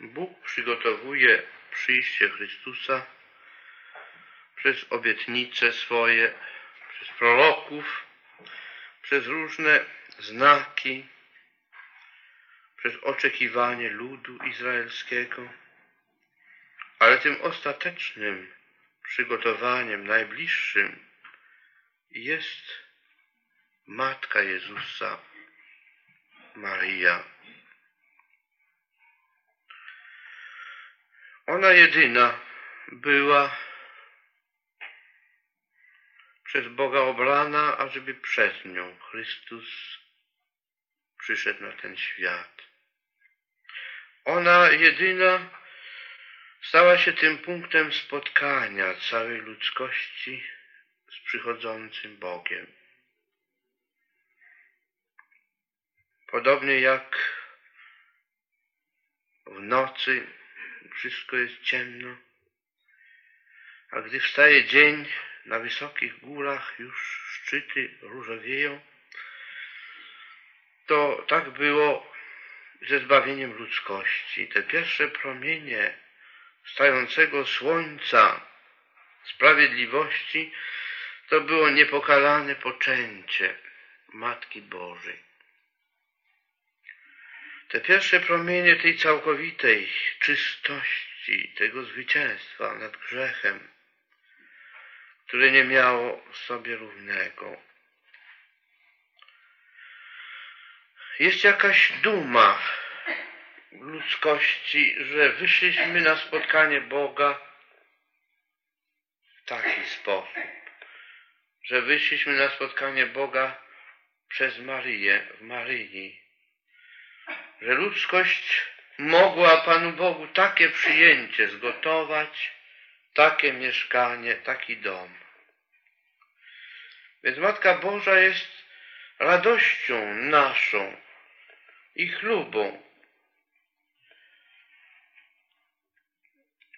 Bóg przygotowuje przyjście Chrystusa przez obietnice swoje, przez proroków, przez różne znaki, przez oczekiwanie ludu izraelskiego, ale tym ostatecznym przygotowaniem, najbliższym jest Matka Jezusa, Maryja. Ona jedyna była przez Boga obrana, ażeby przez nią Chrystus przyszedł na ten świat. Ona jedyna stała się tym punktem spotkania całej ludzkości z przychodzącym Bogiem. Podobnie jak w nocy wszystko jest ciemno, a gdy wstaje dzień, na wysokich górach już szczyty różowieją, to tak było ze zbawieniem ludzkości. Te pierwsze promienie stającego słońca sprawiedliwości to było niepokalane poczęcie Matki Bożej. Te pierwsze promienie tej całkowitej czystości, tego zwycięstwa nad grzechem, które nie miało sobie równego. Jest jakaś duma ludzkości, że wyszliśmy na spotkanie Boga w taki sposób, że wyszliśmy na spotkanie Boga przez Maryję, w Maryi, że ludzkość mogła Panu Bogu takie przyjęcie zgotować, takie mieszkanie, taki dom. Więc Matka Boża jest radością naszą i chlubą.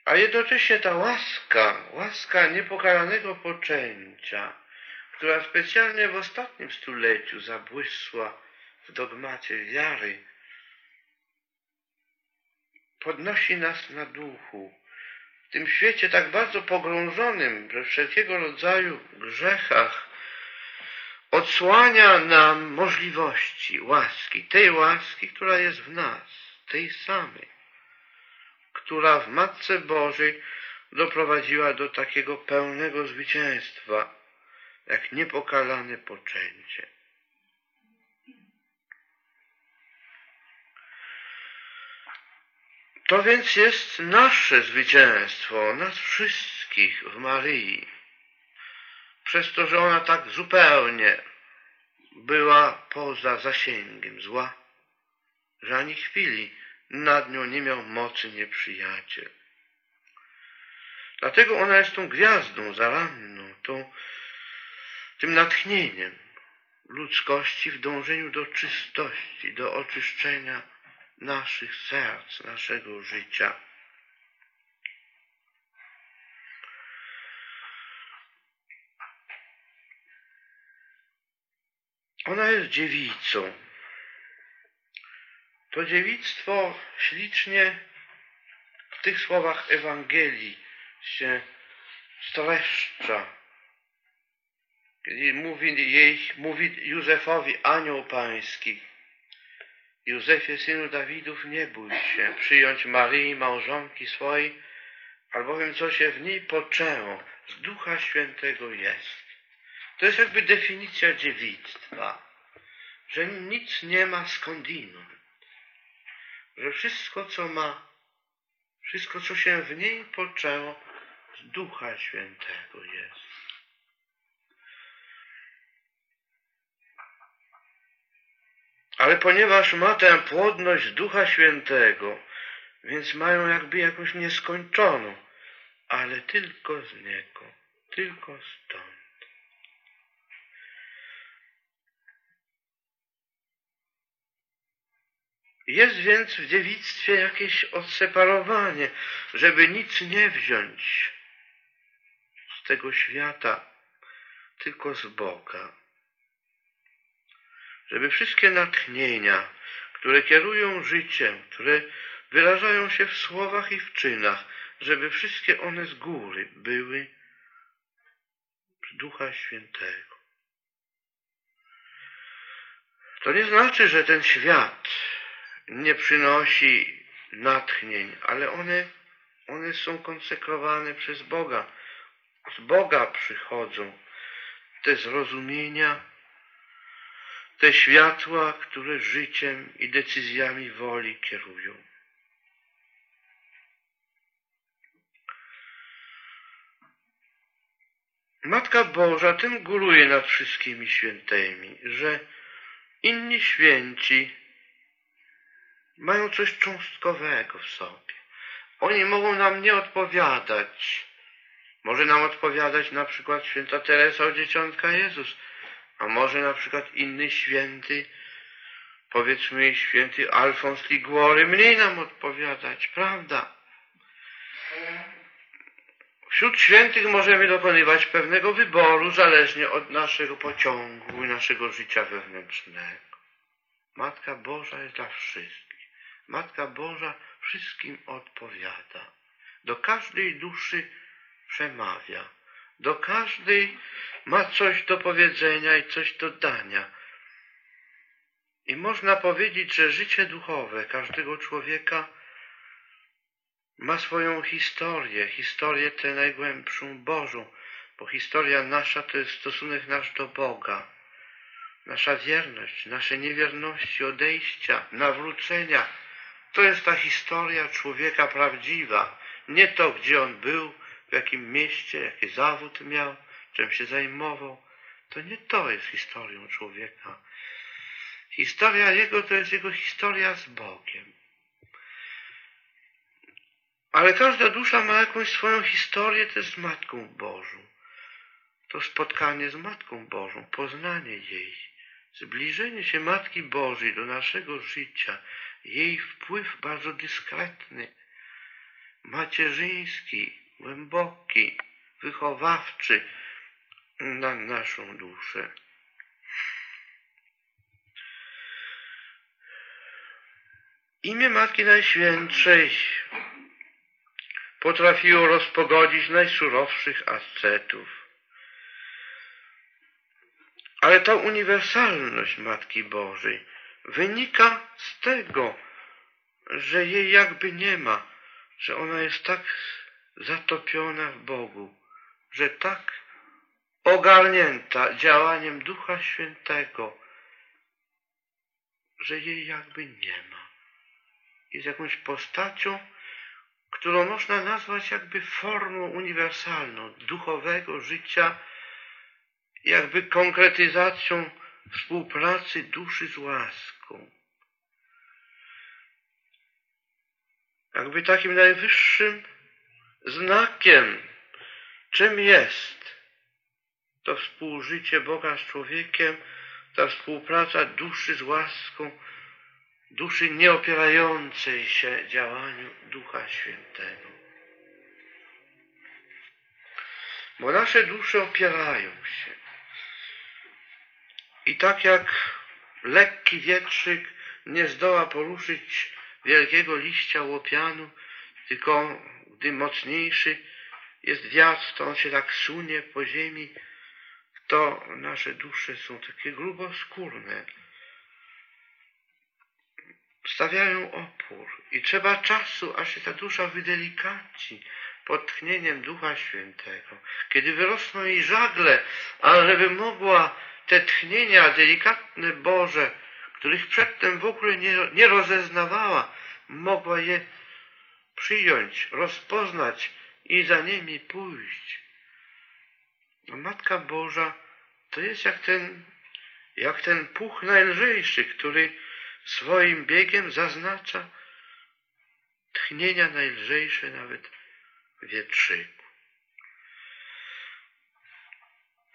A jednocześnie ta łaska, łaska niepokalanego poczęcia, która specjalnie w ostatnim stuleciu zabłysła w dogmacie wiary, podnosi nas na duchu. W tym świecie tak bardzo pogrążonym we wszelkiego rodzaju grzechach odsłania nam możliwości łaski, tej łaski, która jest w nas, tej samej, która w Matce Bożej doprowadziła do takiego pełnego zwycięstwa, jak niepokalane poczęcie. To więc jest nasze zwycięstwo, nas wszystkich w Maryi. Przez to, że ona tak zupełnie była poza zasięgiem zła, że ani chwili nad nią nie miał mocy nieprzyjaciel. Dlatego ona jest tą gwiazdą zaranną, tą, tym natchnieniem ludzkości w dążeniu do czystości, do oczyszczenia naszych serc, naszego życia. Ona jest dziewicą. To dziewictwo ślicznie w tych słowach Ewangelii się streszcza. Kiedy mówi jej, mówi Józefowi anioł pański, Józefie, synu Dawidów, nie bój się przyjąć Maryi, małżonki swojej, albowiem co się w niej poczęło, z Ducha Świętego jest. To jest jakby definicja dziewictwa, że nic nie ma skądinąd, że wszystko, co ma, wszystko, co się w niej poczęło, z Ducha Świętego jest. Ale ponieważ ma tę płodność Ducha Świętego, więc mają jakby jakąś nieskończoną, ale tylko z Niego, tylko stąd. Jest więc w dziewictwie jakieś odseparowanie, żeby nic nie wziąć z tego świata, tylko z Boga żeby wszystkie natchnienia, które kierują życiem, które wyrażają się w słowach i w czynach, żeby wszystkie one z góry były Ducha Świętego. To nie znaczy, że ten świat nie przynosi natchnień, ale one, one są konsekrowane przez Boga. Z Boga przychodzą te zrozumienia, te światła, które życiem i decyzjami woli kierują. Matka Boża tym góruje nad wszystkimi świętymi, że inni święci mają coś cząstkowego w sobie. Oni mogą nam nie odpowiadać. Może nam odpowiadać na przykład święta Teresa od Dzieciątka Jezus, a może na przykład inny święty, powiedzmy święty Alfons Liguory, mniej nam odpowiadać, prawda? Wśród świętych możemy dokonywać pewnego wyboru, zależnie od naszego pociągu i naszego życia wewnętrznego. Matka Boża jest dla wszystkich. Matka Boża wszystkim odpowiada. Do każdej duszy przemawia. Do każdej ma coś do powiedzenia i coś do dania. I można powiedzieć, że życie duchowe każdego człowieka ma swoją historię, historię tę najgłębszą Bożą, bo historia nasza to jest stosunek nasz do Boga. Nasza wierność, nasze niewierności, odejścia, nawrócenia, to jest ta historia człowieka prawdziwa. Nie to, gdzie on był, w jakim mieście, jaki zawód miał, czym się zajmował. To nie to jest historią człowieka. Historia jego to jest jego historia z Bogiem. Ale każda dusza ma jakąś swoją historię też z Matką Bożą. To spotkanie z Matką Bożą, poznanie jej, zbliżenie się Matki Bożej do naszego życia, jej wpływ bardzo dyskretny, macierzyński, głęboki, wychowawczy na naszą duszę. Imię Matki Najświętszej potrafiło rozpogodzić najsurowszych ascetów. Ale ta uniwersalność Matki Bożej wynika z tego, że jej jakby nie ma, że ona jest tak zatopiona w Bogu, że tak ogarnięta działaniem Ducha Świętego, że jej jakby nie ma. Jest jakąś postacią, którą można nazwać jakby formą uniwersalną duchowego życia, jakby konkretyzacją współpracy duszy z łaską. Jakby takim najwyższym znakiem, czym jest to współżycie Boga z człowiekiem, ta współpraca duszy z łaską, duszy nieopierającej się działaniu Ducha Świętego. Bo nasze dusze opierają się. I tak jak lekki wietrzyk nie zdoła poruszyć wielkiego liścia łopianu, tylko gdy mocniejszy jest wiatr, to on się tak sunie po ziemi, to nasze dusze są takie gruboskórne, stawiają opór i trzeba czasu, aż się ta dusza wydelikaci pod tchnieniem Ducha Świętego. Kiedy wyrosną jej żagle, ale żeby mogła te tchnienia delikatne Boże, których przedtem w ogóle nie, nie rozeznawała, mogła je przyjąć, rozpoznać i za nimi pójść. Matka Boża to jest jak ten, jak ten puch najlżejszy, który swoim biegiem zaznacza tchnienia najlżejsze nawet wietrzyku.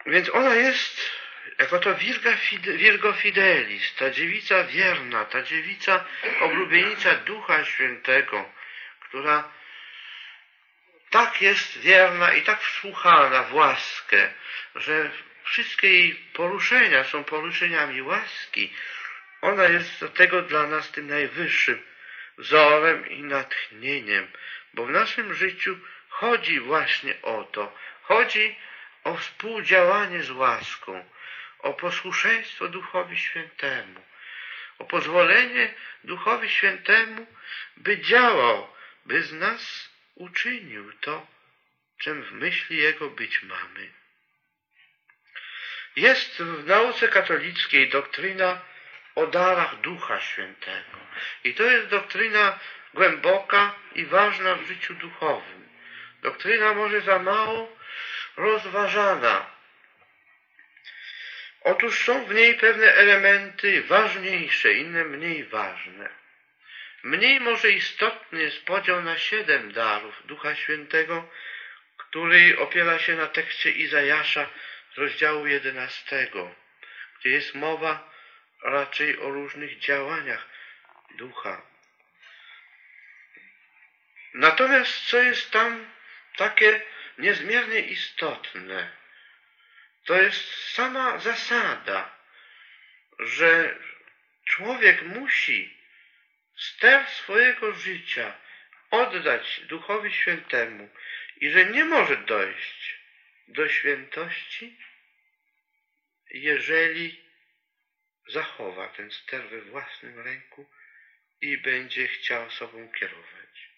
Więc ona jest jako to Virga Virgo Fidelis, ta dziewica wierna, ta dziewica oblubienica Ducha Świętego, która tak jest wierna i tak wsłuchana w łaskę, że wszystkie jej poruszenia są poruszeniami łaski, ona jest do tego dla nas tym najwyższym wzorem i natchnieniem, bo w naszym życiu chodzi właśnie o to. Chodzi o współdziałanie z łaską, o posłuszeństwo Duchowi Świętemu, o pozwolenie Duchowi Świętemu, by działał, by z nas uczynił to, czym w myśli Jego być mamy. Jest w nauce katolickiej doktryna o darach Ducha Świętego. I to jest doktryna głęboka i ważna w życiu duchowym. Doktryna może za mało rozważana. Otóż są w niej pewne elementy ważniejsze, inne mniej ważne. Mniej może istotny jest podział na siedem darów Ducha Świętego, który opiera się na tekście Izajasza z rozdziału jedenastego, gdzie jest mowa raczej o różnych działaniach Ducha. Natomiast co jest tam takie niezmiernie istotne, to jest sama zasada, że człowiek musi ster swojego życia oddać Duchowi Świętemu i że nie może dojść do świętości, jeżeli zachowa ten ster we własnym ręku i będzie chciał sobą kierować.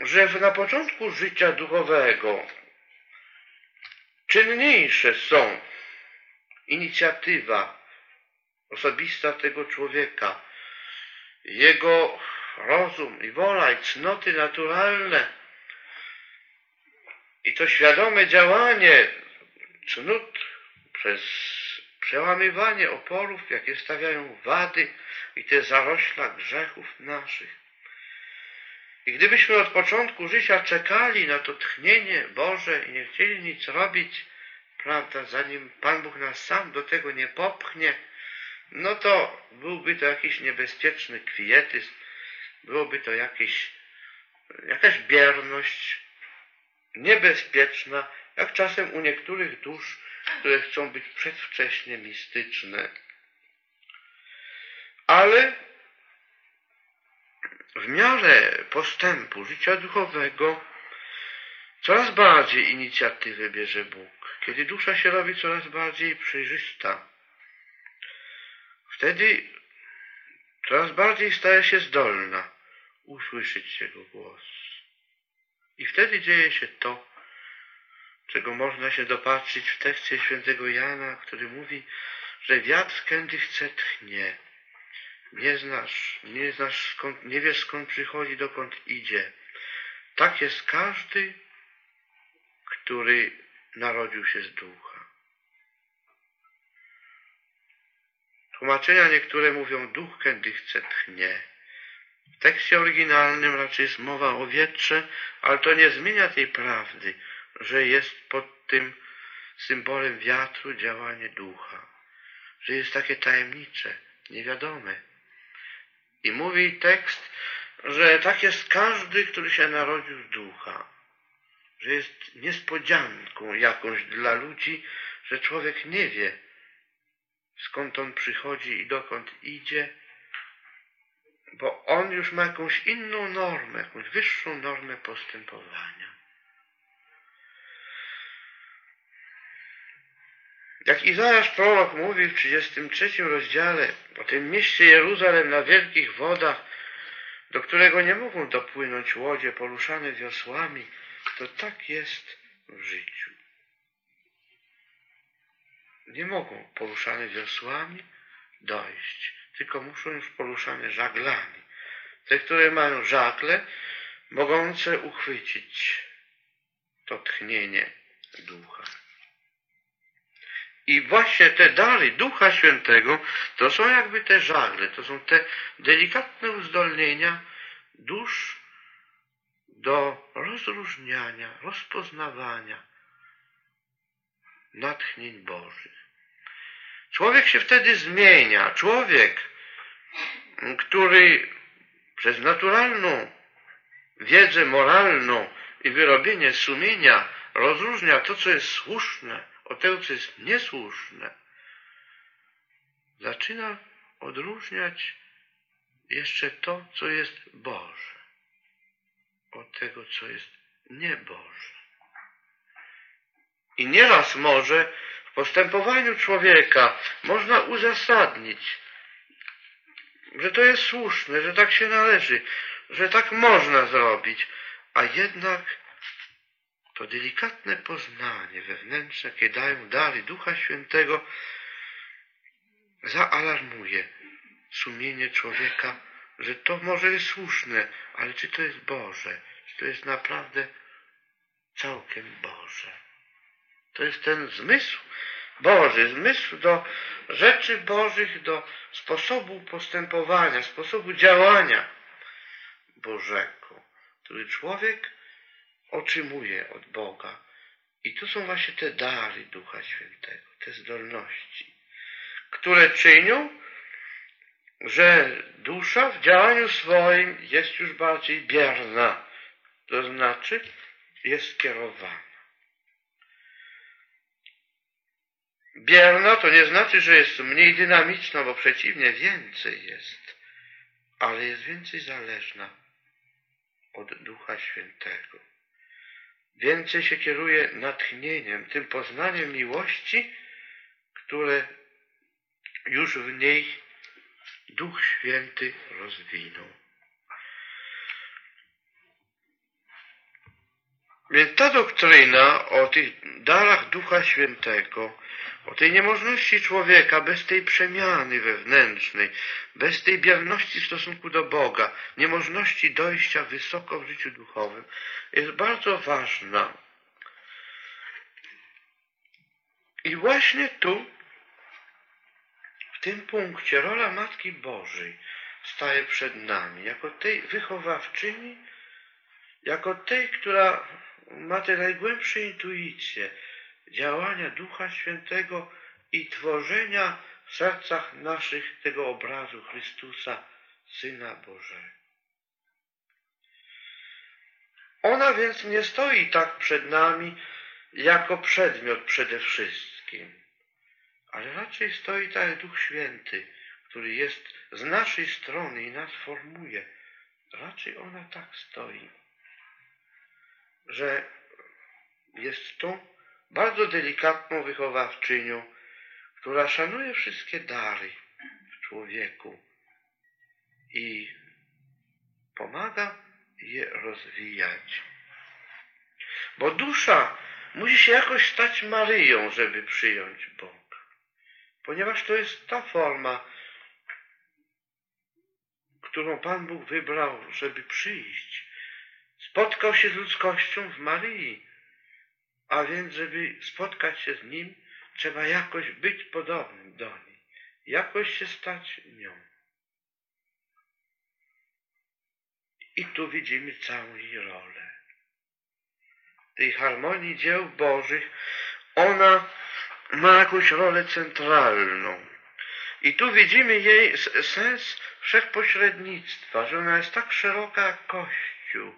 Że na początku życia duchowego czynniejsze są inicjatywa osobista tego człowieka, jego rozum i wola i cnoty naturalne i to świadome działanie cnót przez przełamywanie oporów, jakie stawiają wady i te zarośla grzechów naszych. I gdybyśmy od początku życia czekali na to tchnienie Boże i nie chcieli nic robić, prawda, zanim Pan Bóg nas sam do tego nie popchnie, no to byłby to jakiś niebezpieczny kwietyzm, byłoby to jakieś, jakaś bierność niebezpieczna, jak czasem u niektórych dusz, które chcą być przedwcześnie mistyczne. Ale w miarę postępu życia duchowego coraz bardziej inicjatywę bierze Bóg. Kiedy dusza się robi coraz bardziej przejrzysta, wtedy coraz bardziej staje się zdolna usłyszeć Jego głos. I wtedy dzieje się to, czego można się dopatrzyć w tekście świętego Jana, który mówi, że wiatr kiedy chce tchnie. Nie znasz, nie znasz skąd, nie wiesz skąd przychodzi, dokąd idzie. Tak jest każdy, który narodził się z ducha. Tłumaczenia niektóre mówią duch kiedy chce tchnie. W tekście oryginalnym raczej jest mowa o wietrze, ale to nie zmienia tej prawdy, że jest pod tym symbolem wiatru działanie ducha, że jest takie tajemnicze, niewiadome. I mówi tekst, że tak jest każdy, który się narodził z ducha, że jest niespodzianką jakąś dla ludzi, że człowiek nie wie, skąd on przychodzi i dokąd idzie, bo on już ma jakąś inną normę, jakąś wyższą normę postępowania. Jak Izajasz prorok mówi w 33 rozdziale o tym mieście Jeruzalem na wielkich wodach, do którego nie mogą dopłynąć łodzie poruszane wiosłami, to tak jest w życiu. Nie mogą poruszane wiosłami dojść, tylko muszą już poruszane żaglami. Te, które mają żagle, mogące uchwycić to tchnienie ducha. I właśnie te dary Ducha Świętego to są jakby te żagle, to są te delikatne uzdolnienia dusz do rozróżniania, rozpoznawania natchnień Bożych. Człowiek się wtedy zmienia. Człowiek, który przez naturalną wiedzę moralną i wyrobienie sumienia rozróżnia to, co jest słuszne, od tego, co jest niesłuszne, zaczyna odróżniać jeszcze to, co jest Boże, od tego, co jest nieboże. I nieraz może postępowaniu człowieka można uzasadnić, że to jest słuszne, że tak się należy, że tak można zrobić, a jednak to delikatne poznanie wewnętrzne, jakie dają dary Ducha Świętego, zaalarmuje sumienie człowieka, że to może jest słuszne, ale czy to jest Boże? Czy to jest naprawdę całkiem Boże? To jest ten zmysł Boży, zmysł do rzeczy Bożych, do sposobu postępowania, sposobu działania Bożego, który człowiek otrzymuje od Boga. I tu są właśnie te dary Ducha Świętego, te zdolności, które czynią, że dusza w działaniu swoim jest już bardziej bierna, to znaczy jest skierowana. Bierna to nie znaczy, że jest mniej dynamiczna, bo przeciwnie, więcej jest, ale jest więcej zależna od Ducha Świętego. Więcej się kieruje natchnieniem, tym poznaniem miłości, które już w niej Duch Święty rozwinął. Więc ta doktryna o tych darach Ducha Świętego, o tej niemożności człowieka bez tej przemiany wewnętrznej, bez tej bierności w stosunku do Boga, niemożności dojścia wysoko w życiu duchowym, jest bardzo ważna. I właśnie tu tym punkcie rola Matki Bożej staje przed nami, jako tej wychowawczyni, jako tej, która ma te najgłębsze intuicje działania Ducha Świętego i tworzenia w sercach naszych tego obrazu Chrystusa, Syna Bożego. Ona więc nie stoi tak przed nami jako przedmiot przede wszystkim ale raczej stoi tak Duch Święty, który jest z naszej strony i nas formuje. Raczej ona tak stoi, że jest tą bardzo delikatną wychowawczynią, która szanuje wszystkie dary w człowieku i pomaga je rozwijać. Bo dusza musi się jakoś stać Maryją, żeby przyjąć Boga ponieważ to jest ta forma, którą Pan Bóg wybrał, żeby przyjść. Spotkał się z ludzkością w Maryi, a więc, żeby spotkać się z Nim, trzeba jakoś być podobnym do niej, jakoś się stać nią. I tu widzimy całą jej rolę. Tej harmonii dzieł Bożych, ona ma jakąś rolę centralną. I tu widzimy jej sens wszechpośrednictwa, że ona jest tak szeroka jak Kościół,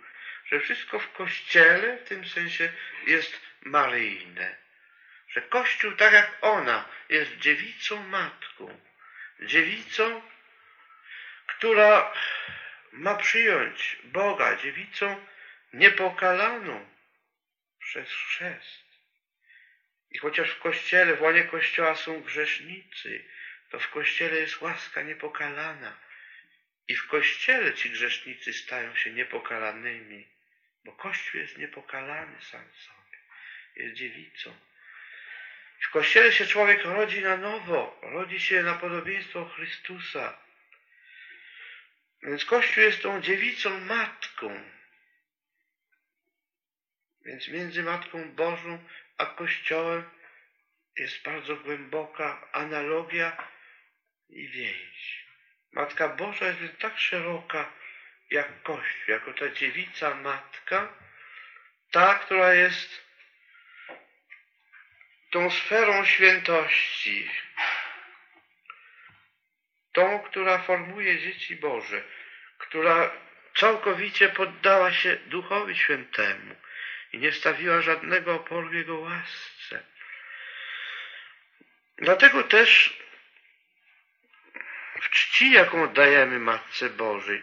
że wszystko w Kościele w tym sensie jest maryjne. Że Kościół, tak jak ona, jest dziewicą matką. Dziewicą, która ma przyjąć Boga, dziewicą niepokalaną przez chrzest. I chociaż w Kościele, w łonie Kościoła są grzesznicy, to w Kościele jest łaska niepokalana. I w Kościele ci grzesznicy stają się niepokalanymi, bo Kościół jest niepokalany sam sobie, jest dziewicą. W Kościele się człowiek rodzi na nowo, rodzi się na podobieństwo Chrystusa. Więc Kościół jest tą dziewicą matką. Więc między Matką Bożą a Kościołem jest bardzo głęboka analogia i więź. Matka Boża jest tak szeroka jak Kościół, jako ta dziewica matka, ta, która jest tą sferą świętości, tą, która formuje dzieci Boże, która całkowicie poddała się Duchowi Świętemu, i nie stawiła żadnego oporu Jego łasce. Dlatego też w czci, jaką oddajemy Matce Bożej,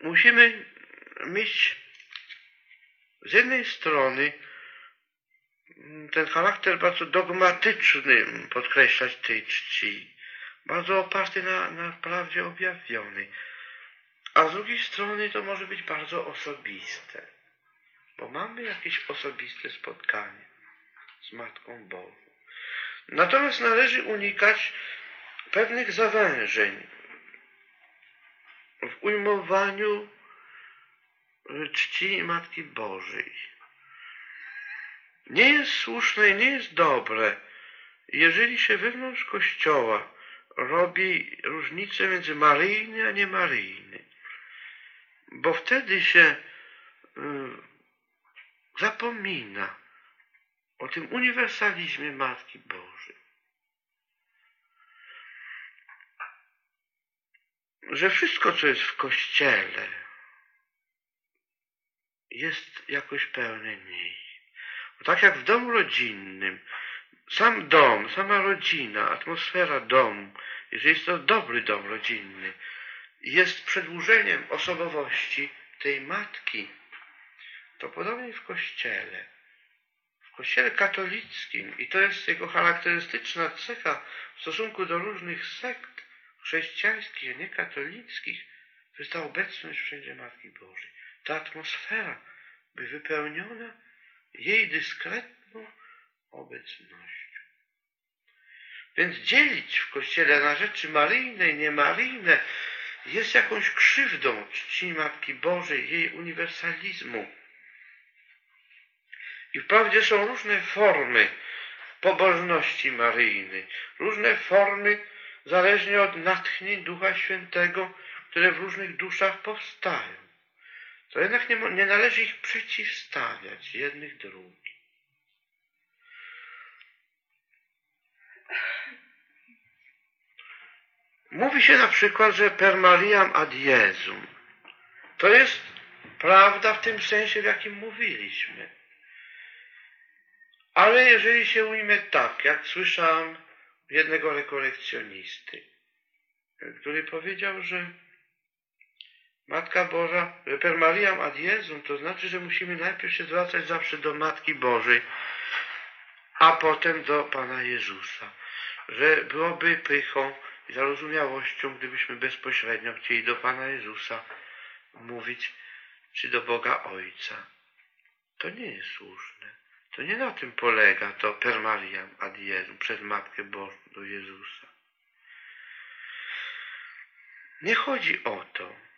musimy mieć z jednej strony ten charakter bardzo dogmatyczny podkreślać tej czci, bardzo oparty na, na prawdzie objawionej, a z drugiej strony to może być bardzo osobiste, bo mamy jakieś osobiste spotkanie z Matką Bożą. Natomiast należy unikać pewnych zawężeń w ujmowaniu czci Matki Bożej. Nie jest słuszne i nie jest dobre, jeżeli się wewnątrz Kościoła robi różnicę między maryjny a niemaryjny, bo wtedy się y, zapomina o tym uniwersalizmie Matki Bożej. Że wszystko, co jest w Kościele, jest jakoś pełne niej. Tak jak w domu rodzinnym, sam dom, sama rodzina, atmosfera domu, jeżeli jest to dobry dom rodzinny, jest przedłużeniem osobowości tej matki, to podobnie w Kościele. W Kościele katolickim, i to jest jego charakterystyczna cecha w stosunku do różnych sekt chrześcijańskich, a nie katolickich, to jest ta obecność wszędzie Matki Bożej. Ta atmosfera, by wypełniona jej dyskretną obecnością. Więc dzielić w Kościele na rzeczy maryjne i niemaryjne jest jakąś krzywdą czci Matki Bożej, jej uniwersalizmu. I wprawdzie są różne formy pobożności maryjnej, różne formy zależnie od natchnień Ducha Świętego, które w różnych duszach powstają. To jednak nie, nie należy ich przeciwstawiać jednych drugim. Mówi się na przykład, że per Mariam ad Jezum. To jest prawda w tym sensie, w jakim mówiliśmy. Ale jeżeli się ujmie tak, jak słyszałem jednego rekolekcjonisty, który powiedział, że Matka Boża, per Mariam ad Jezum, to znaczy, że musimy najpierw się zwracać zawsze do Matki Bożej, a potem do Pana Jezusa. Że byłoby pychą i zarozumiałością, gdybyśmy bezpośrednio chcieli do Pana Jezusa mówić, czy do Boga Ojca. To nie jest słuszne. To nie na tym polega to per Mariam ad Jezum, przez Matkę Bożą do Jezusa. Nie chodzi o to.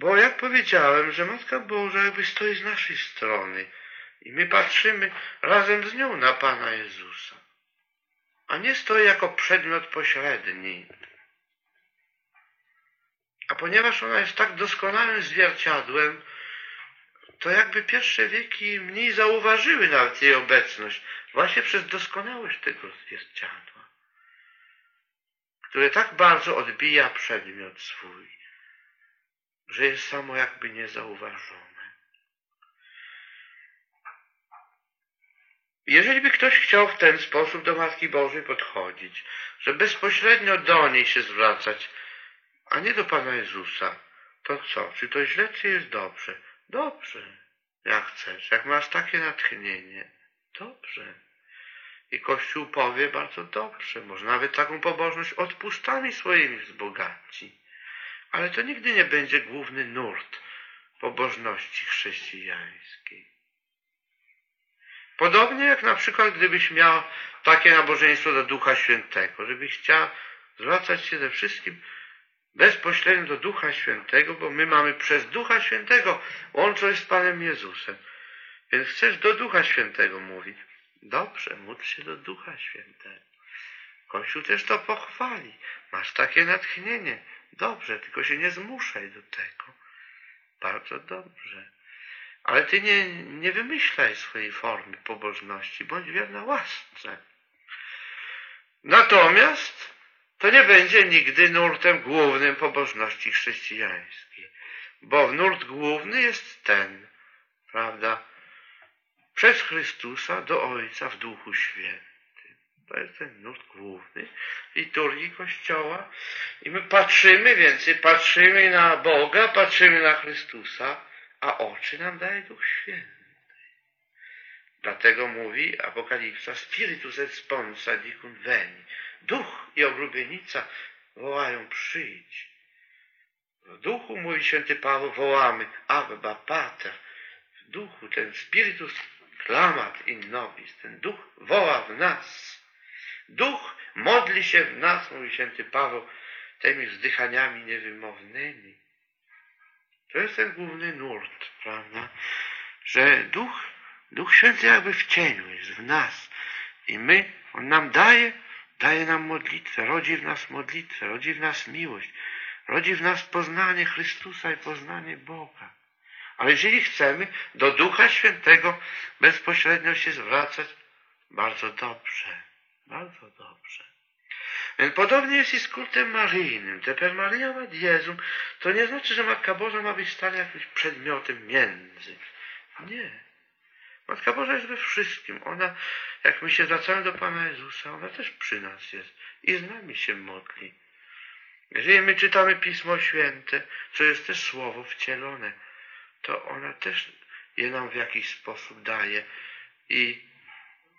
Bo jak powiedziałem, że Matka Boża jakby stoi z naszej strony i my patrzymy razem z nią na Pana Jezusa, a nie stoi jako przedmiot pośredni. A ponieważ ona jest tak doskonałym zwierciadłem, to jakby pierwsze wieki mniej zauważyły nawet jej obecność, właśnie przez doskonałość tego zwierciadła, które tak bardzo odbija przedmiot swój, że jest samo jakby niezauważone. Jeżeli by ktoś chciał w ten sposób do Matki Bożej podchodzić, że bezpośrednio do niej się zwracać, a nie do Pana Jezusa, to co? Czy to źle, czy jest dobrze? Dobrze, jak chcesz. Jak masz takie natchnienie, dobrze. I Kościół powie bardzo dobrze. Może nawet taką pobożność odpuszczami swoimi wzbogaci. Ale to nigdy nie będzie główny nurt pobożności chrześcijańskiej. Podobnie jak na przykład, gdybyś miał takie nabożeństwo do Ducha Świętego, żebyś chciał zwracać się ze wszystkim bezpośrednio do Ducha Świętego, bo my mamy przez Ducha Świętego łączność z Panem Jezusem. Więc chcesz do Ducha Świętego mówić. Dobrze, módl się do Ducha Świętego. Kościół też to pochwali. Masz takie natchnienie. Dobrze, tylko się nie zmuszaj do tego. Bardzo dobrze. Ale ty nie, nie wymyślaj swojej formy pobożności. Bądź wierna łasce. Natomiast to nie będzie nigdy nurtem głównym pobożności chrześcijańskiej. Bo nurt główny jest ten, prawda, przez Chrystusa do Ojca w Duchu Świętym. To jest ten nurt główny liturgii Kościoła. I my patrzymy więcej, patrzymy na Boga, patrzymy na Chrystusa, a oczy nam daje Duch Święty. Dlatego mówi Apokalipsa, Spiritus et sponsa dicum veni. Duch i oblubienica wołają przyjdź. W duchu, mówi święty Paweł, wołamy Abba Pater. W duchu ten Spiritus clamat in nobis, ten duch woła w nas. Duch modli się w nas, mówi święty Paweł, tymi wzdychaniami niewymownymi. To jest ten główny nurt, prawda? Że duch, duch święty jakby w cieniu jest w nas. I my, on nam daje, daje nam modlitwę, rodzi w nas modlitwę, rodzi w nas miłość, rodzi w nas poznanie Chrystusa i poznanie Boga. Ale jeżeli chcemy do Ducha Świętego bezpośrednio się zwracać, bardzo dobrze, bardzo dobrze. Więc podobnie jest i z kultem maryjnym. Te per Maria ad Jezum to nie znaczy, że Matka Boża ma być stale jakimś przedmiotem między. Nie. Matka Boża jest we wszystkim. Ona, jak my się zwracamy do Pana Jezusa, ona też przy nas jest i z nami się modli. Jeżeli my czytamy Pismo Święte, co jest też Słowo wcielone, to ona też je nam w jakiś sposób daje i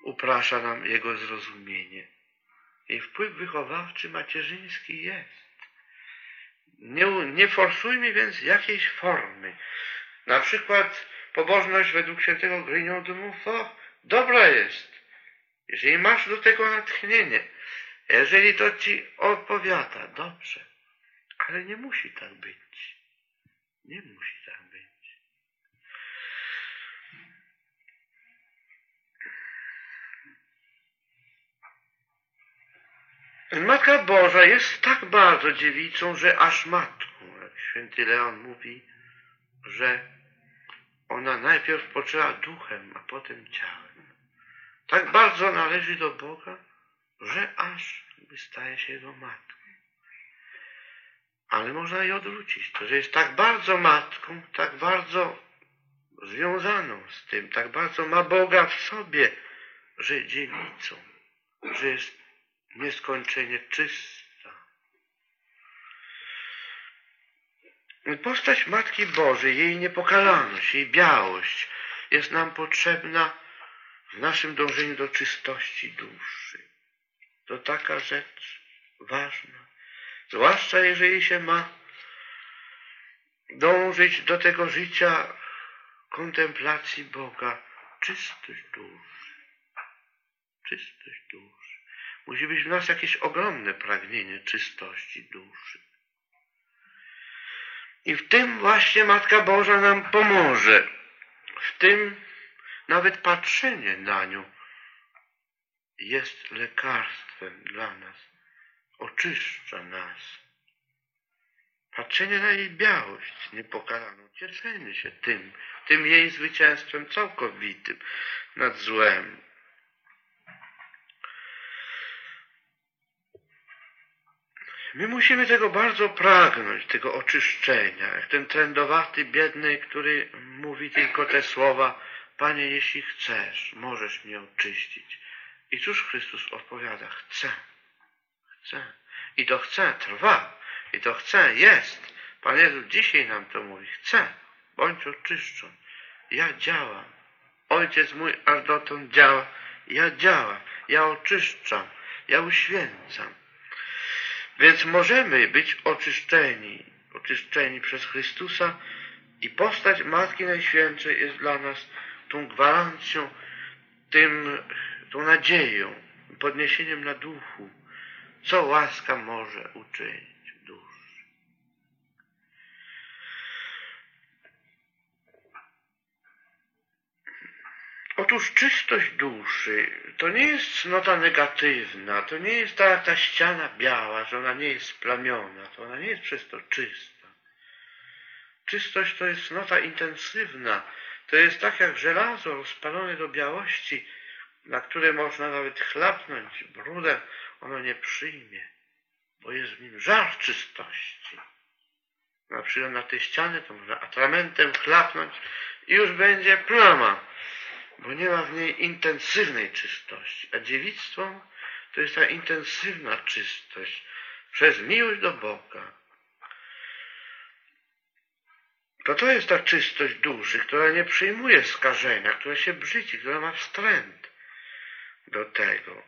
uprasza nam jego zrozumienie. Jej wpływ wychowawczy, macierzyński jest. Nie, nie forsujmy więc jakiejś formy. Na przykład pobożność według świętego de Montfort dobra jest. Jeżeli masz do tego natchnienie, jeżeli to ci odpowiada, dobrze. Ale nie musi tak być. Nie musi tak być. Matka Boża jest tak bardzo dziewicą, że aż matką. Święty Leon mówi, że ona najpierw poczęła duchem, a potem ciałem. Tak bardzo należy do Boga, że aż staje się Jego matką. Ale można i odwrócić to, że jest tak bardzo matką, tak bardzo związaną z tym, tak bardzo ma Boga w sobie, że dziewicą, że jest nieskończenie czysta. Postać Matki Bożej, jej niepokalalność, jej białość jest nam potrzebna w naszym dążeniu do czystości duszy. To taka rzecz ważna. Zwłaszcza jeżeli się ma dążyć do tego życia kontemplacji Boga, czystość duszy. Czystość duszy. Musi być w nas jakieś ogromne pragnienie czystości duszy. I w tym właśnie Matka Boża nam pomoże. W tym nawet patrzenie na nią jest lekarstwem dla nas. Oczyszcza nas. Patrzenie na jej białość niepokalaną, cieszenie się tym, tym jej zwycięstwem całkowitym nad złem. My musimy tego bardzo pragnąć, tego oczyszczenia, jak ten trędowaty biedny, który mówi tylko te słowa, Panie, jeśli chcesz, możesz mnie oczyścić. I cóż Chrystus odpowiada? Chcę, chcę. I to chcę trwa, i to chcę jest. Pan Jezus dzisiaj nam to mówi, chcę, bądź oczyszczony. Ja działam. Ojciec mój aż dotąd działa. Ja działam, ja oczyszczam, ja uświęcam. Więc możemy być oczyszczeni, oczyszczeni przez Chrystusa i postać Matki Najświętszej jest dla nas tą gwarancją, tym, tą nadzieją, podniesieniem na duchu, co łaska może uczynić w duszy. Otóż czystość duszy to nie jest cnota negatywna, to nie jest ta, ta ściana biała, że ona nie jest splamiona, to ona nie jest przez to czysta. Czystość to jest cnota intensywna, to jest tak jak żelazo rozpalone do białości, na które można nawet chlapnąć brudem, ono nie przyjmie, bo jest w nim żar czystości. Na przykład na tej ścianie to można atramentem chlapnąć i już będzie plama bo nie ma w niej intensywnej czystości. A dziewictwo to jest ta intensywna czystość przez miłość do Boga. To to jest ta czystość duszy, która nie przyjmuje skażenia, która się brzydzi, która ma wstręt do tego.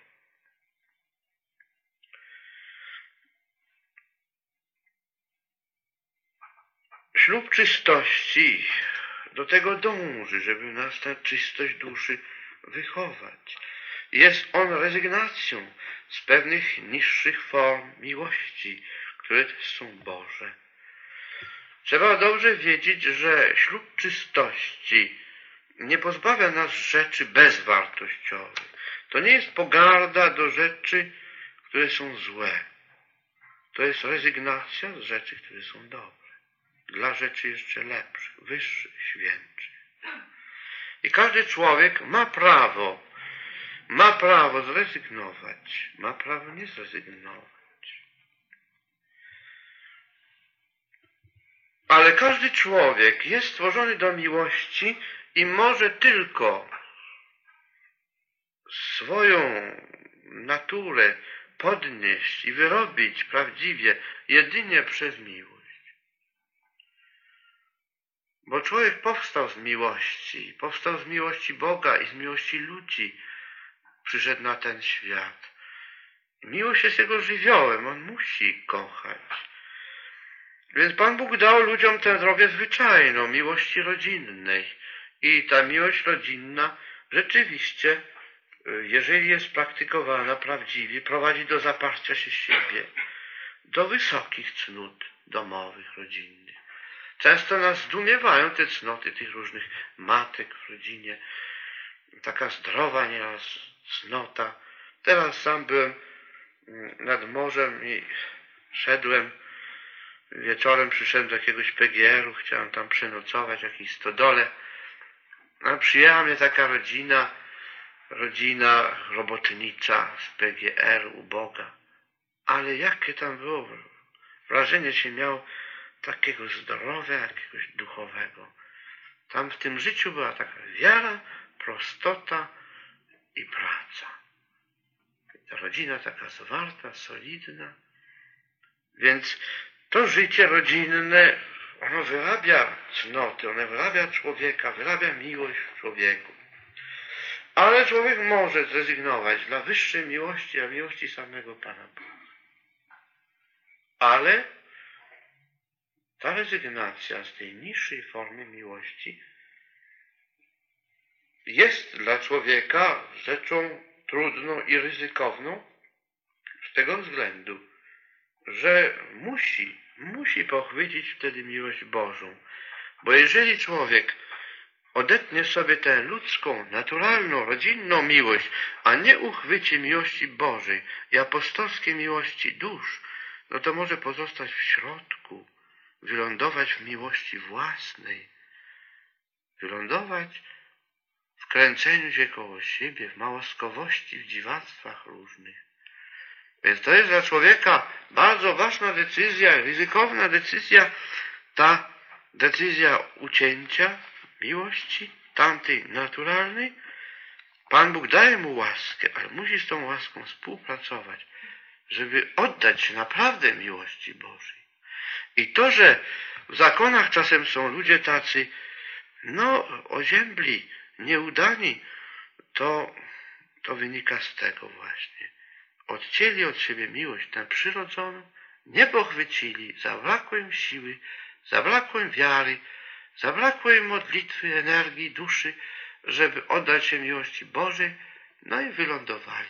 Ślub czystości do tego dąży, żeby nas ta czystość duszy wychować. Jest on rezygnacją z pewnych niższych form miłości, które są Boże. Trzeba dobrze wiedzieć, że ślub czystości nie pozbawia nas rzeczy bezwartościowych. To nie jest pogarda do rzeczy, które są złe. To jest rezygnacja z rzeczy, które są dobre. Dla rzeczy jeszcze lepszych, wyższych, świętszych. I każdy człowiek ma prawo, ma prawo zrezygnować, ma prawo nie zrezygnować. Ale każdy człowiek jest stworzony do miłości i może tylko swoją naturę podnieść i wyrobić prawdziwie jedynie przez miłość. Bo człowiek powstał z miłości, powstał z miłości Boga i z miłości ludzi. Przyszedł na ten świat. Miłość jest jego żywiołem, on musi kochać. Więc Pan Bóg dał ludziom tę drogę zwyczajną, miłości rodzinnej. I ta miłość rodzinna rzeczywiście, jeżeli jest praktykowana prawdziwie, prowadzi do zaparcia się siebie, do wysokich cnót domowych, rodzinnych. Często nas zdumiewają te cnoty tych różnych matek w rodzinie. Taka zdrowa nieraz cnota. Teraz sam byłem mm, nad morzem i szedłem Wieczorem przyszedłem do jakiegoś PGR-u, chciałem tam przenocować, w jakiejś stodole. A przyjechała mnie taka rodzina, rodzina robotnicza z PGR uboga. Ale jakie tam było wrażenie się miał takiego zdrowia, jakiegoś duchowego. Tam w tym życiu była taka wiara, prostota i praca. Rodzina taka zwarta, solidna. Więc to życie rodzinne, ono wyrabia cnoty, ono wyrabia człowieka, wyrabia miłość w człowieku. Ale człowiek może zrezygnować dla wyższej miłości, a miłości samego Pana Boga. Ale ta rezygnacja z tej niższej formy miłości jest dla człowieka rzeczą trudną i ryzykowną z tego względu, że musi musi pochwycić wtedy miłość Bożą. Bo jeżeli człowiek odetnie sobie tę ludzką, naturalną, rodzinną miłość, a nie uchwyci miłości Bożej i apostolskiej miłości dusz, no to może pozostać w środku, wylądować w miłości własnej, wylądować w kręceniu się koło siebie, w małoskowości, w dziwactwach różnych. Więc to jest dla człowieka bardzo ważna decyzja, ryzykowna decyzja, ta decyzja ucięcia miłości, tamtej naturalnej. Pan Bóg daje mu łaskę, ale musi z tą łaską współpracować, żeby oddać się naprawdę miłości Bożej. I to, że w zakonach czasem są ludzie tacy, no, oziębli, nieudani, to, to wynika z tego właśnie odcięli od siebie miłość tę przyrodzoną, nie pochwycili, zabrakło im siły, zabrakło im wiary, zabrakło im modlitwy, energii, duszy, żeby oddać się miłości Bożej, no i wylądowali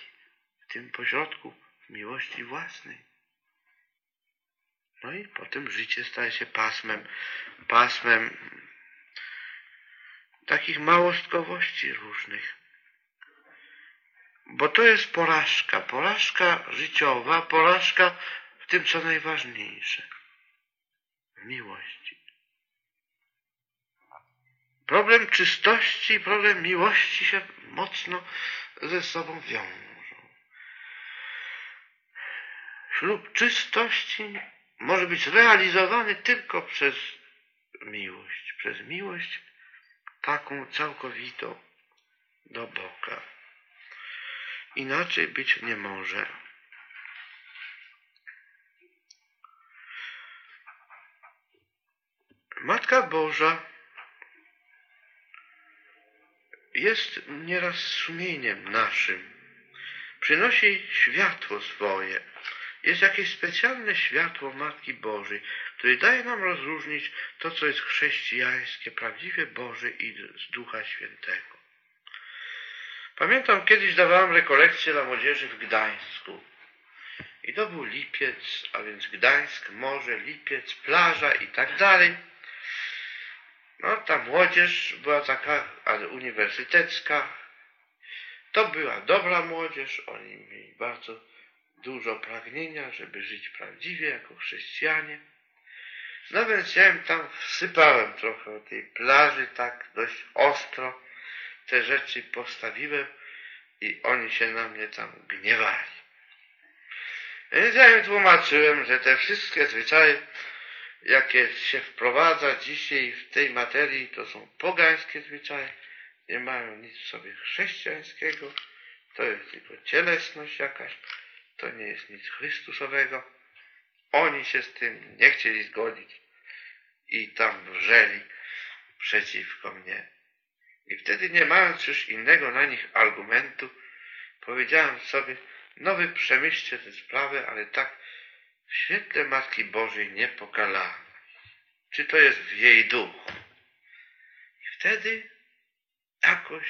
w tym pośrodku w miłości własnej. No i potem życie staje się pasmem, pasmem takich małostkowości różnych. Bo to jest porażka, porażka życiowa, porażka w tym, co najważniejsze. W miłości. Problem czystości, problem miłości się mocno ze sobą wiążą. Ślub czystości może być zrealizowany tylko przez miłość, przez miłość taką całkowitą do Boga. Inaczej być nie może. Matka Boża jest nieraz sumieniem naszym. Przynosi światło swoje. Jest jakieś specjalne światło Matki Bożej, które daje nam rozróżnić to, co jest chrześcijańskie, prawdziwie Boże i z Ducha Świętego. Pamiętam, kiedyś dawałem rekolekcję dla młodzieży w Gdańsku. I to był lipiec, a więc Gdańsk, morze, lipiec, plaża i tak dalej. No, ta młodzież była taka, ale uniwersytecka. To była dobra młodzież, oni mieli bardzo dużo pragnienia, żeby żyć prawdziwie jako chrześcijanie. No więc ja im tam wsypałem trochę o tej plaży, tak dość ostro. Te rzeczy postawiłem i oni się na mnie tam gniewali. Więc ja im tłumaczyłem, że te wszystkie zwyczaje jakie się wprowadza dzisiaj w tej materii, to są pogańskie zwyczaje, nie mają nic w sobie chrześcijańskiego, to jest tylko cielesność jakaś, to nie jest nic Chrystusowego. Oni się z tym nie chcieli zgodzić i tam wrzeli przeciwko mnie. I wtedy, nie mając już innego na nich argumentu, powiedziałem sobie, no wy przemyślcie tę sprawę, ale tak w świetle Matki Bożej niepokalanej. Czy to jest w jej duchu? I wtedy jakoś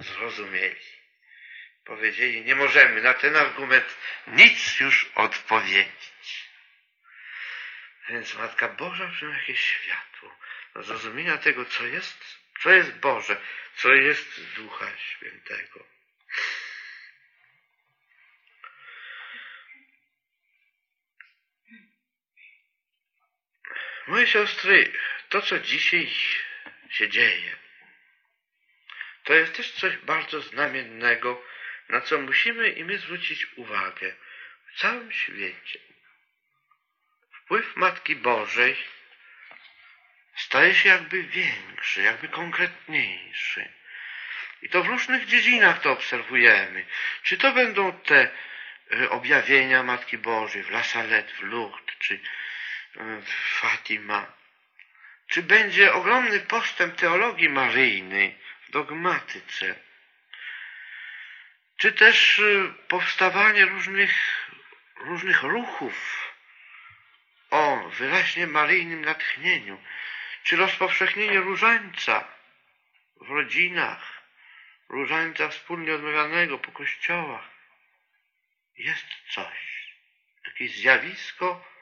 zrozumieli. Powiedzieli, nie możemy na ten argument nic już odpowiedzieć. Więc Matka Boża przynosi jakieś światło do zrozumienia tego, co jest, co jest Boże, co jest Ducha Świętego. Moje siostry, to co dzisiaj się dzieje, to jest też coś bardzo znamiennego, na co musimy i my zwrócić uwagę w całym świecie. Wpływ Matki Bożej staje się jakby większy, jakby konkretniejszy. I to w różnych dziedzinach to obserwujemy. Czy to będą te e, objawienia Matki Bożej w La Salette, w Lourdes, czy Fatima. Czy będzie ogromny postęp teologii maryjnej w dogmatyce? Czy też y, powstawanie różnych, różnych ruchów o wyraźnie maryjnym natchnieniu? Czy rozpowszechnienie różańca w rodzinach, różańca wspólnie odmawianego po kościołach? Jest coś, jakieś zjawisko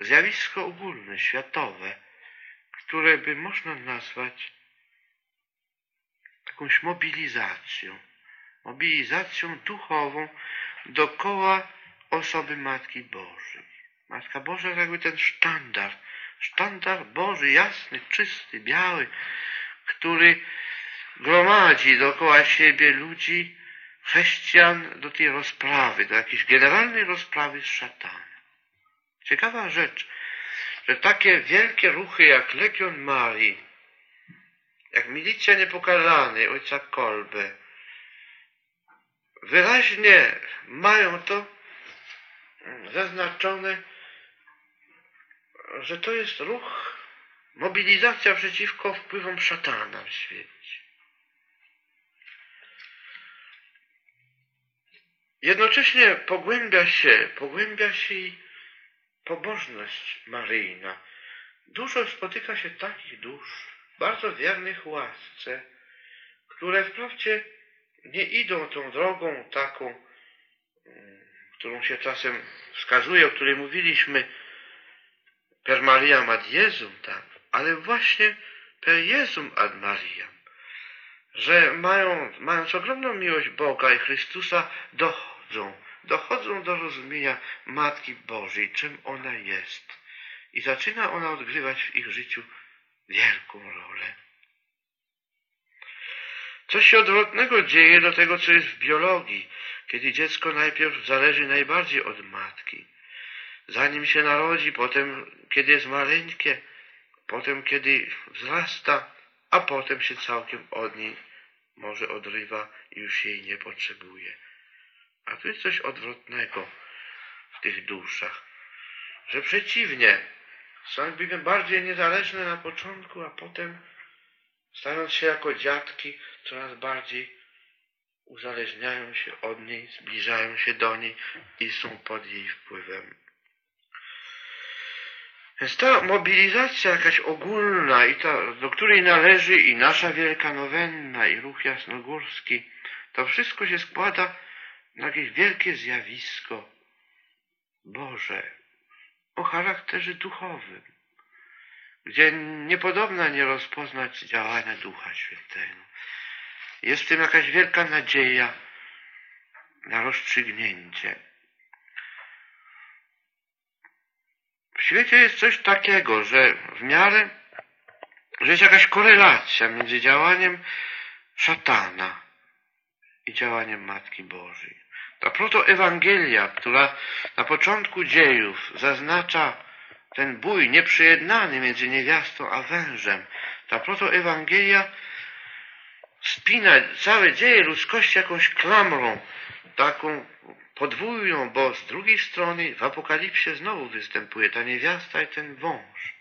zjawisko ogólne, światowe, które by można nazwać jakąś mobilizacją, mobilizacją duchową dookoła osoby Matki Bożej. Matka Boża jakby ten sztandar, sztandar Boży, jasny, czysty, biały, który gromadzi dookoła siebie ludzi, chrześcijan do tej rozprawy, do jakiejś generalnej rozprawy z szatanem. Ciekawa rzecz, że takie wielkie ruchy jak Legion Marii, jak Milicja Niepokalanej ojca Kolbe, wyraźnie mają to zaznaczone, że to jest ruch, mobilizacja przeciwko wpływom szatana w świecie. Jednocześnie pogłębia się, pogłębia się i pobożność maryjna. Dużo spotyka się takich dusz, bardzo wiernych łasce, które wprawdzie nie idą tą drogą taką, mm, którą się czasem wskazuje, o której mówiliśmy, per Mariam ad Jezum, tak, ale właśnie per Jezum ad Mariam, że mają, mając ogromną miłość Boga i Chrystusa, dochodzą dochodzą do rozumienia Matki Bożej, czym ona jest. I zaczyna ona odgrywać w ich życiu wielką rolę. Coś się odwrotnego dzieje do tego, co jest w biologii, kiedy dziecko najpierw zależy najbardziej od matki. Zanim się narodzi, potem kiedy jest maleńkie, potem kiedy wzrasta, a potem się całkiem od niej może odrywa i już jej nie potrzebuje. A tu jest coś odwrotnego w tych duszach, że przeciwnie, są jakby bardziej niezależne na początku, a potem stając się jako dziadki, coraz bardziej uzależniają się od niej, zbliżają się do niej i są pod jej wpływem. Więc ta mobilizacja jakaś ogólna, i ta, do której należy i nasza Wielka Nowenna, i ruch jasnogórski, to wszystko się składa na jakieś wielkie zjawisko Boże o charakterze duchowym, gdzie niepodobna nie rozpoznać działania Ducha Świętego. Jest w tym jakaś wielka nadzieja na rozstrzygnięcie. W świecie jest coś takiego, że w miarę, że jest jakaś korelacja między działaniem szatana i działaniem Matki Bożej. Ta protoewangelia, która na początku dziejów zaznacza ten bój nieprzyjednany między niewiastą a wężem, ta protoewangelia spina całe dzieje ludzkości jakąś klamrą, taką podwójną, bo z drugiej strony w Apokalipsie znowu występuje ta niewiasta i ten wąż,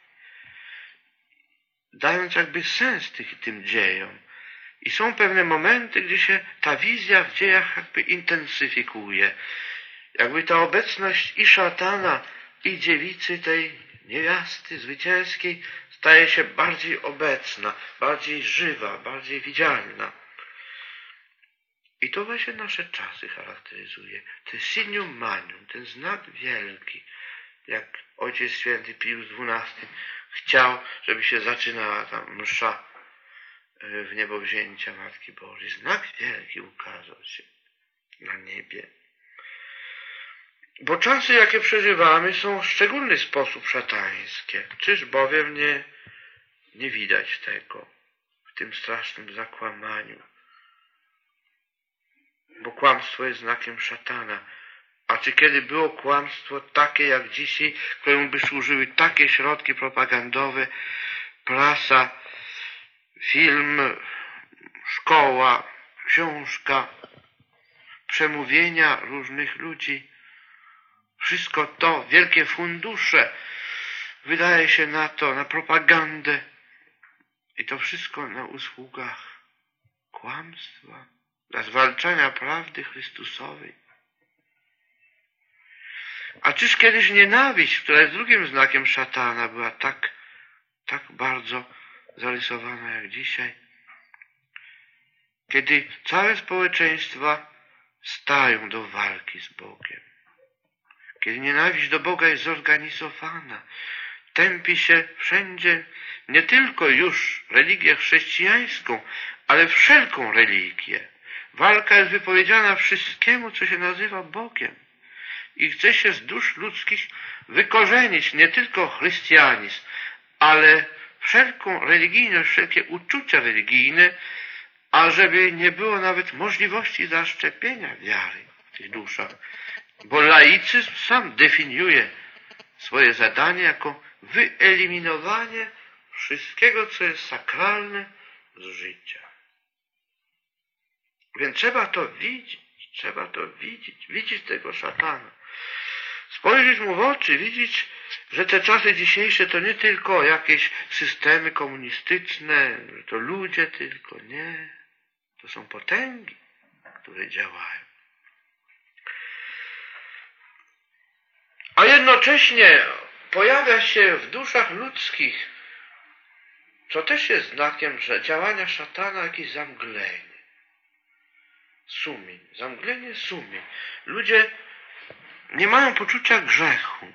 dając jakby sens tych, tym dziejom. I są pewne momenty, gdzie się ta wizja w dziejach jakby intensyfikuje. Jakby ta obecność i szatana, i dziewicy tej niewiasty zwycięskiej staje się bardziej obecna, bardziej żywa, bardziej widzialna. I to właśnie nasze czasy charakteryzuje. Ten sinium manium, ten znak wielki, jak Ojciec Święty Pius XII chciał, żeby się zaczynała ta msza e, w niebowzięcia Matki Bożej. Znak wielki ukazał się na niebie. Bo czasy, jakie przeżywamy, są w szczególny sposób szatańskie. Czyż bowiem nie, nie widać tego w tym strasznym zakłamaniu? Bo kłamstwo jest znakiem szatana. A czy kiedy było kłamstwo takie jak dzisiaj, któremu by służyły takie środki propagandowe, prasa, film, szkoła, książka, przemówienia różnych ludzi, wszystko to, wielkie fundusze, wydaje się na to, na propagandę i to wszystko na usługach kłamstwa, dla zwalczania prawdy Chrystusowej. A czyż kiedyś nienawiść, która jest drugim znakiem szatana, była tak, tak bardzo zarysowana jak dzisiaj? Kiedy całe społeczeństwa stają do walki z Bogiem. Kiedy nienawiść do Boga jest zorganizowana, tępi się wszędzie nie tylko już religię chrześcijańską, ale wszelką religię. Walka jest wypowiedziana wszystkiemu, co się nazywa Bogiem. I chce się z dusz ludzkich wykorzenić nie tylko chrystianizm, ale wszelką religijność, wszelkie uczucia religijne, ażeby nie było nawet możliwości zaszczepienia wiary w tych duszach. Bo laicyzm sam definiuje swoje zadanie jako wyeliminowanie wszystkiego, co jest sakralne z życia. Więc trzeba to widzieć, trzeba to widzieć, widzieć tego szatana. Spojrzeć mu w oczy, widzieć, że te czasy dzisiejsze to nie tylko jakieś systemy komunistyczne, że to ludzie tylko, nie. To są potęgi, które działają. A jednocześnie pojawia się w duszach ludzkich, co też jest znakiem, że działania szatana jakieś zamglenie. Sumień, zamglenie sumień. Ludzie nie mają poczucia grzechu.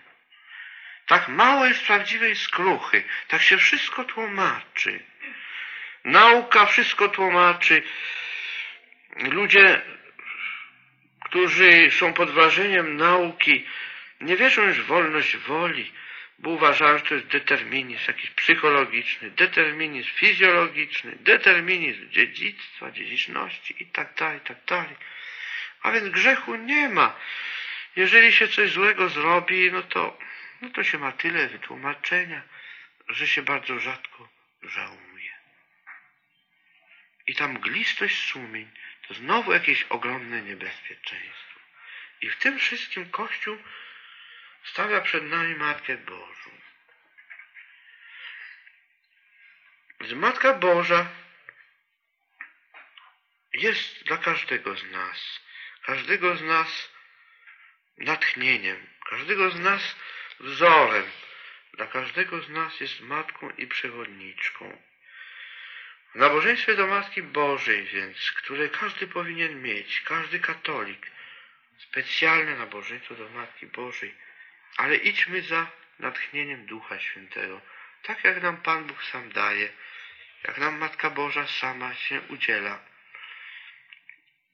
Tak mało jest prawdziwej skruchy, tak się wszystko tłumaczy. Nauka wszystko tłumaczy. Ludzie, którzy są pod wrażeniem nauki, nie wierzą już w wolność woli, bo uważają, że to jest determinizm jakiś psychologiczny, determinizm fizjologiczny, determinizm dziedzictwa, dziedziczności i tak dalej, i tak dalej. A więc grzechu nie ma. Jeżeli się coś złego zrobi, no to, no to się ma tyle wytłumaczenia, że się bardzo rzadko żałuje. i ta mglistość sumień to znowu jakieś ogromne niebezpieczeństwo. I w tym wszystkim Kościół stawia przed nami Matkę Bożą. Że Matka Boża jest dla każdego z nas, każdego z nas natchnieniem, każdego z nas wzorem, dla każdego z nas jest matką i przewodniczką. W nabożeństwie do Matki Bożej więc, które każdy powinien mieć, każdy katolik, specjalne nabożeństwo do Matki Bożej, ale idźmy za natchnieniem Ducha Świętego, tak jak nam Pan Bóg sam daje, jak nam Matka Boża sama się udziela.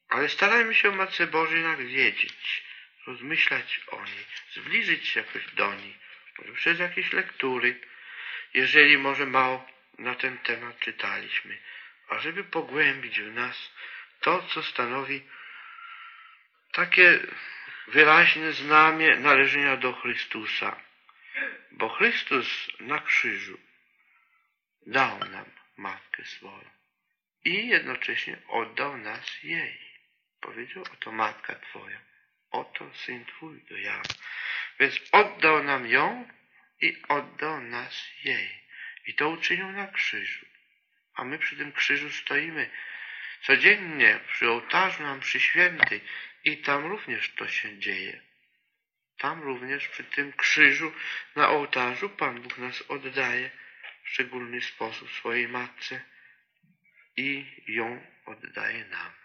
Ale starajmy się o Matce Bożej jednak wiedzieć, rozmyślać o niej, zbliżyć się jakoś do niej, może przez jakieś lektury, jeżeli może mało na ten temat czytaliśmy, ażeby pogłębić w nas to, co stanowi takie wyraźne znamie należenia do Chrystusa. Bo Chrystus na krzyżu dał nam Matkę swoją i jednocześnie oddał nas jej. Powiedział, oto Matka Twoja, oto Syn Twój do ja. Więc oddał nam ją i oddał nas jej. I to uczynił na krzyżu. A my przy tym krzyżu stoimy codziennie przy ołtarzu nam przy świętej i tam również to się dzieje. Tam również przy tym krzyżu na ołtarzu Pan Bóg nas oddaje w szczególny sposób swojej matce i ją oddaje nam.